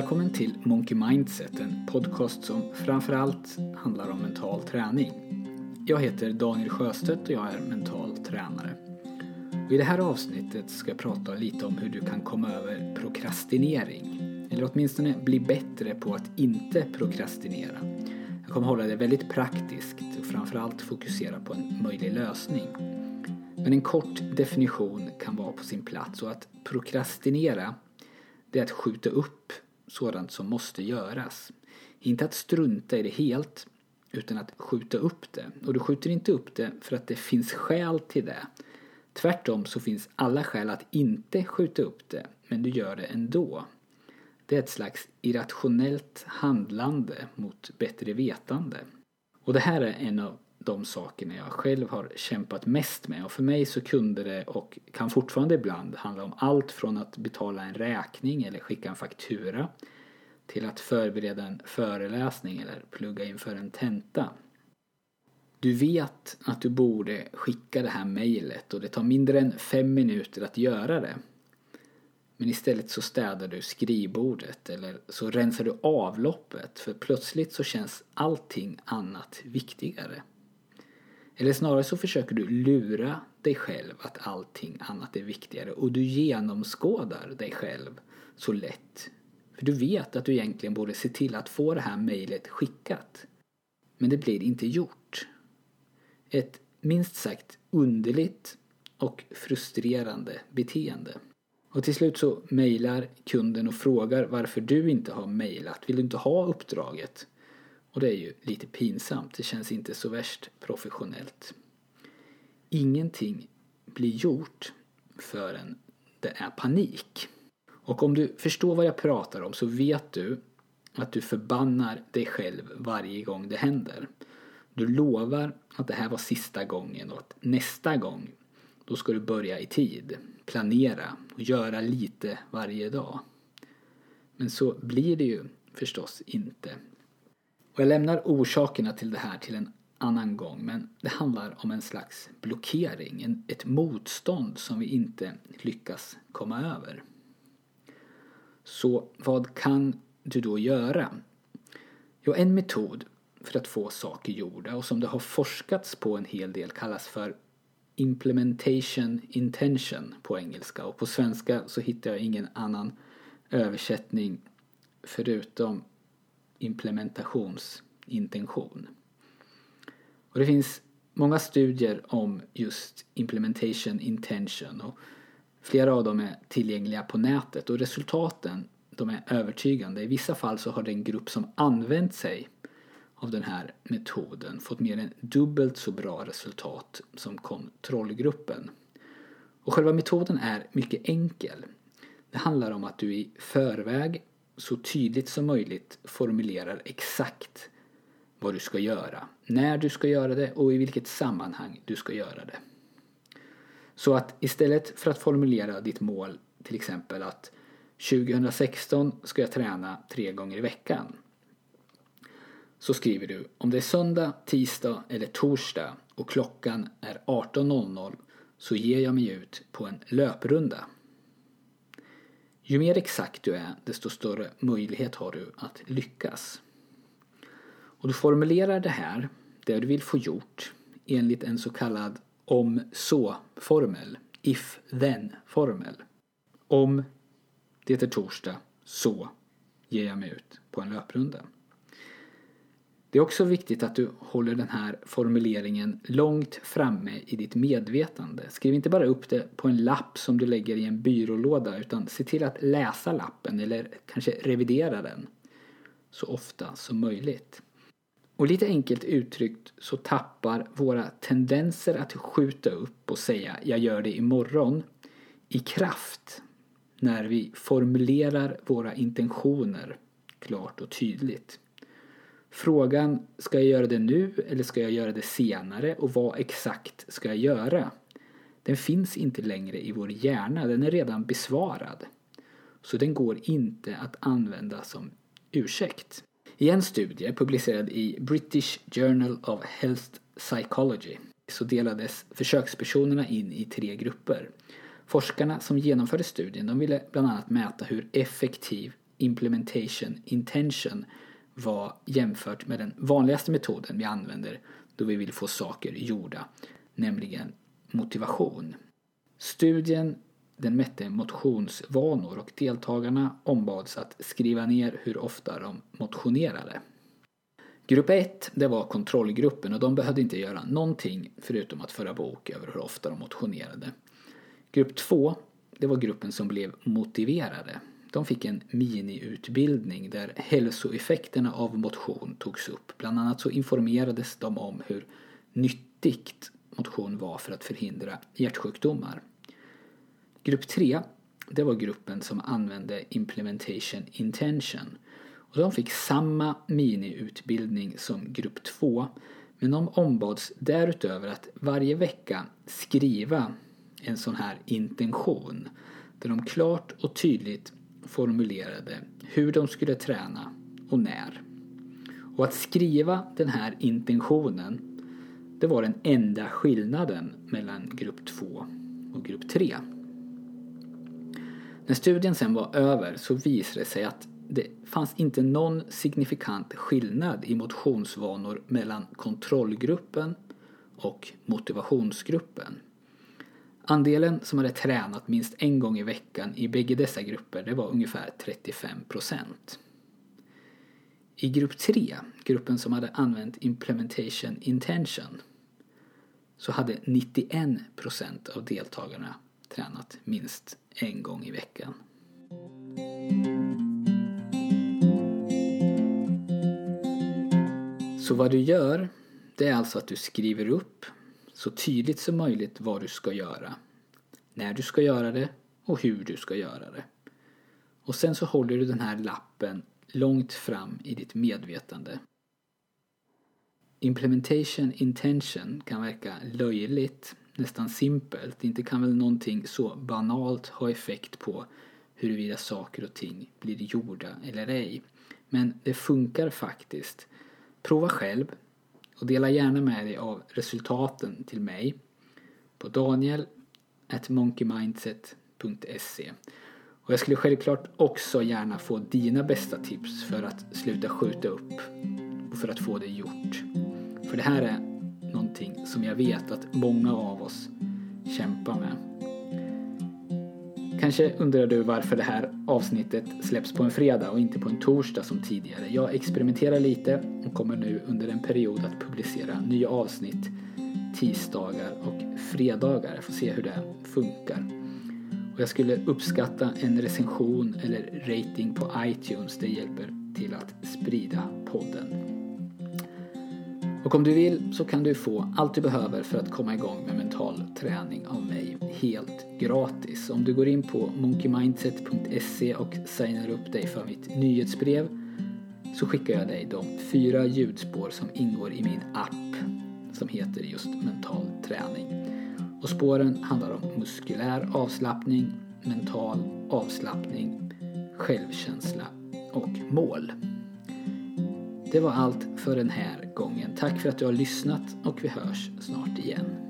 Välkommen till Monkey Mindset, en podcast som framförallt handlar om mental träning. Jag heter Daniel Sjöstedt och jag är mental tränare. Och I det här avsnittet ska jag prata lite om hur du kan komma över prokrastinering. Eller åtminstone bli bättre på att inte prokrastinera. Jag kommer hålla det väldigt praktiskt och framförallt fokusera på en möjlig lösning. Men en kort definition kan vara på sin plats och att prokrastinera det är att skjuta upp sådant som måste göras. Inte att strunta i det helt, utan att skjuta upp det. Och du skjuter inte upp det för att det finns skäl till det. Tvärtom så finns alla skäl att inte skjuta upp det, men du gör det ändå. Det är ett slags irrationellt handlande mot bättre vetande. Och det här är en av de sakerna jag själv har kämpat mest med och för mig så kunde det och kan fortfarande ibland handla om allt från att betala en räkning eller skicka en faktura till att förbereda en föreläsning eller plugga inför en tenta. Du vet att du borde skicka det här mejlet och det tar mindre än fem minuter att göra det. Men istället så städar du skrivbordet eller så rensar du avloppet för plötsligt så känns allting annat viktigare. Eller snarare så försöker du lura dig själv att allting annat är viktigare och du genomskådar dig själv så lätt. För du vet att du egentligen borde se till att få det här mejlet skickat. Men det blir inte gjort. Ett minst sagt underligt och frustrerande beteende. Och till slut så mejlar kunden och frågar varför du inte har mejlat. Vill du inte ha uppdraget? Och det är ju lite pinsamt. Det känns inte så värst professionellt. Ingenting blir gjort förrän det är panik. Och om du förstår vad jag pratar om så vet du att du förbannar dig själv varje gång det händer. Du lovar att det här var sista gången och att nästa gång då ska du börja i tid, planera och göra lite varje dag. Men så blir det ju förstås inte. Och jag lämnar orsakerna till det här till en annan gång men det handlar om en slags blockering, en, ett motstånd som vi inte lyckas komma över. Så vad kan du då göra? Jo, en metod för att få saker gjorda och som det har forskats på en hel del kallas för implementation intention på engelska och på svenska så hittar jag ingen annan översättning förutom implementationsintention. Och det finns många studier om just implementation intention och flera av dem är tillgängliga på nätet och resultaten de är övertygande. I vissa fall så har den grupp som använt sig av den här metoden fått mer än dubbelt så bra resultat som kontrollgruppen. Och själva metoden är mycket enkel. Det handlar om att du i förväg så tydligt som möjligt formulerar exakt vad du ska göra, när du ska göra det och i vilket sammanhang du ska göra det. Så att istället för att formulera ditt mål, till exempel att 2016 ska jag träna tre gånger i veckan. Så skriver du om det är söndag, tisdag eller torsdag och klockan är 18.00 så ger jag mig ut på en löprunda. Ju mer exakt du är, desto större möjlighet har du att lyckas. Och du formulerar det här, det du vill få gjort, enligt en så kallad om så-formel, if-then-formel. Om det är torsdag, så ger jag mig ut på en löprunda. Det är också viktigt att du håller den här formuleringen långt framme i ditt medvetande. Skriv inte bara upp det på en lapp som du lägger i en byrålåda utan se till att läsa lappen eller kanske revidera den så ofta som möjligt. Och lite enkelt uttryckt så tappar våra tendenser att skjuta upp och säga jag gör det imorgon i kraft när vi formulerar våra intentioner klart och tydligt. Frågan, ska jag göra det nu eller ska jag göra det senare och vad exakt ska jag göra? Den finns inte längre i vår hjärna, den är redan besvarad. Så den går inte att använda som ursäkt. I en studie publicerad i British Journal of Health Psychology så delades försökspersonerna in i tre grupper. Forskarna som genomförde studien de ville bland annat mäta hur effektiv implementation intention var jämfört med den vanligaste metoden vi använder då vi vill få saker gjorda, nämligen motivation. Studien den mätte motionsvanor och deltagarna ombads att skriva ner hur ofta de motionerade. Grupp 1, det var kontrollgruppen och de behövde inte göra någonting förutom att föra bok över hur ofta de motionerade. Grupp 2, det var gruppen som blev motiverade. De fick en miniutbildning där hälsoeffekterna av motion togs upp. Bland annat så informerades de om hur nyttigt motion var för att förhindra hjärtsjukdomar. Grupp 3, det var gruppen som använde Implementation Intention. Och de fick samma miniutbildning som grupp 2 men de ombads därutöver att varje vecka skriva en sån här intention där de klart och tydligt formulerade hur de skulle träna och när. Och att skriva den här intentionen det var den enda skillnaden mellan grupp 2 och grupp 3. När studien sen var över så visade det sig att det fanns inte någon signifikant skillnad i motionsvanor mellan kontrollgruppen och motivationsgruppen. Andelen som hade tränat minst en gång i veckan i bägge dessa grupper det var ungefär 35 procent. I grupp 3, gruppen som hade använt Implementation Intention, så hade 91 procent av deltagarna tränat minst en gång i veckan. Så vad du gör, det är alltså att du skriver upp så tydligt som möjligt vad du ska göra, när du ska göra det och hur du ska göra det. Och sen så håller du den här lappen långt fram i ditt medvetande. Implementation intention kan verka löjligt, nästan simpelt. Inte kan väl någonting så banalt ha effekt på huruvida saker och ting blir gjorda eller ej. Men det funkar faktiskt. Prova själv och dela gärna med dig av resultaten till mig på daniel.monkeymindset.se och jag skulle självklart också gärna få dina bästa tips för att sluta skjuta upp och för att få det gjort. För det här är någonting som jag vet att många av oss kämpar med. Kanske undrar du varför det här avsnittet släpps på en fredag och inte på en torsdag som tidigare. Jag experimenterar lite och kommer nu under en period att publicera nya avsnitt tisdagar och fredagar. Jag får se hur det funkar. Och jag skulle uppskatta en recension eller rating på iTunes. Det hjälper till att sprida podden. Och om du vill så kan du få allt du behöver för att komma igång med mental träning av mig helt gratis. Om du går in på monkeymindset.se och signar upp dig för mitt nyhetsbrev så skickar jag dig de fyra ljudspår som ingår i min app som heter just mental träning. Och spåren handlar om muskulär avslappning, mental avslappning, självkänsla och mål. Det var allt för den här gången. Tack för att du har lyssnat och vi hörs snart igen.